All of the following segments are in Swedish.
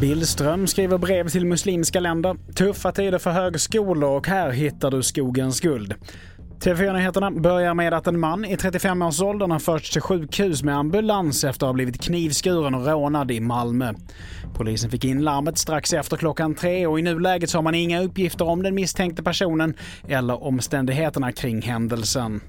Billström skriver brev till muslimska länder. Tuffa tider för högskolor och här hittar du skogens guld. TV4-nyheterna börjar med att en man i 35-årsåldern har förts till sjukhus med ambulans efter att ha blivit knivskuren och rånad i Malmö. Polisen fick in larmet strax efter klockan tre och i nuläget så har man inga uppgifter om den misstänkte personen eller omständigheterna kring händelsen.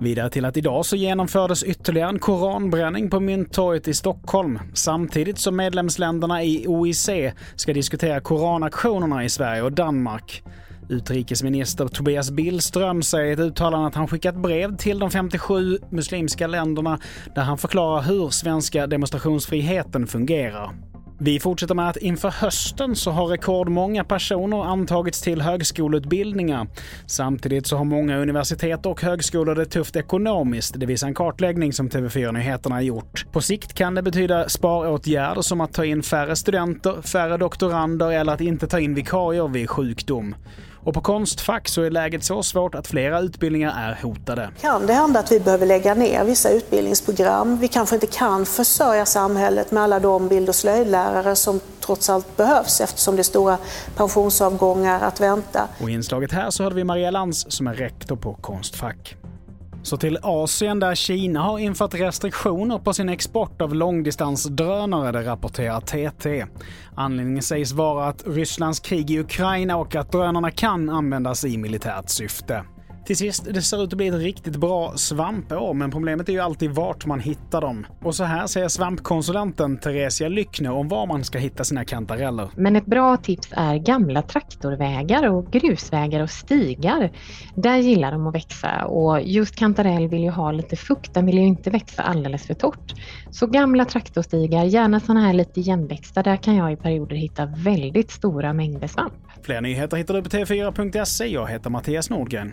Vidare till att idag så genomfördes ytterligare en koranbränning på Mynttorget i Stockholm samtidigt som medlemsländerna i OIC ska diskutera koranaktionerna i Sverige och Danmark. Utrikesminister Tobias Billström säger i ett uttalande att han skickat brev till de 57 muslimska länderna där han förklarar hur svenska demonstrationsfriheten fungerar. Vi fortsätter med att inför hösten så har rekordmånga personer antagits till högskoleutbildningar. Samtidigt så har många universitet och högskolor det tufft ekonomiskt. Det visar en kartläggning som TV4 Nyheterna har gjort. På sikt kan det betyda sparåtgärder som att ta in färre studenter, färre doktorander eller att inte ta in vikarier vid sjukdom. Och på Konstfack så är läget så svårt att flera utbildningar är hotade. Kan det hända att vi behöver lägga ner vissa utbildningsprogram? Vi kanske inte kan försörja samhället med alla de bild och slöjdlärare som trots allt behövs eftersom det är stora pensionsavgångar att vänta. Och i inslaget här så hörde vi Maria Lantz som är rektor på Konstfack. Så till Asien där Kina har infört restriktioner på sin export av långdistansdrönare, det rapporterar TT. Anledningen sägs vara att Rysslands krig i Ukraina och att drönarna kan användas i militärt syfte. Till sist, det ser ut att bli ett riktigt bra svampår, men problemet är ju alltid vart man hittar dem. Och så här säger svampkonsulenten Theresia Lyckne om var man ska hitta sina kantareller. Men ett bra tips är gamla traktorvägar och grusvägar och stigar. Där gillar de att växa och just kantarell vill ju ha lite fukt, den vill ju inte växa alldeles för torrt. Så gamla traktorstigar, gärna sådana här lite igenväxta, där kan jag i perioder hitta väldigt stora mängder svamp. Fler nyheter hittar du på tv4.se. Jag heter Mattias Nordgren.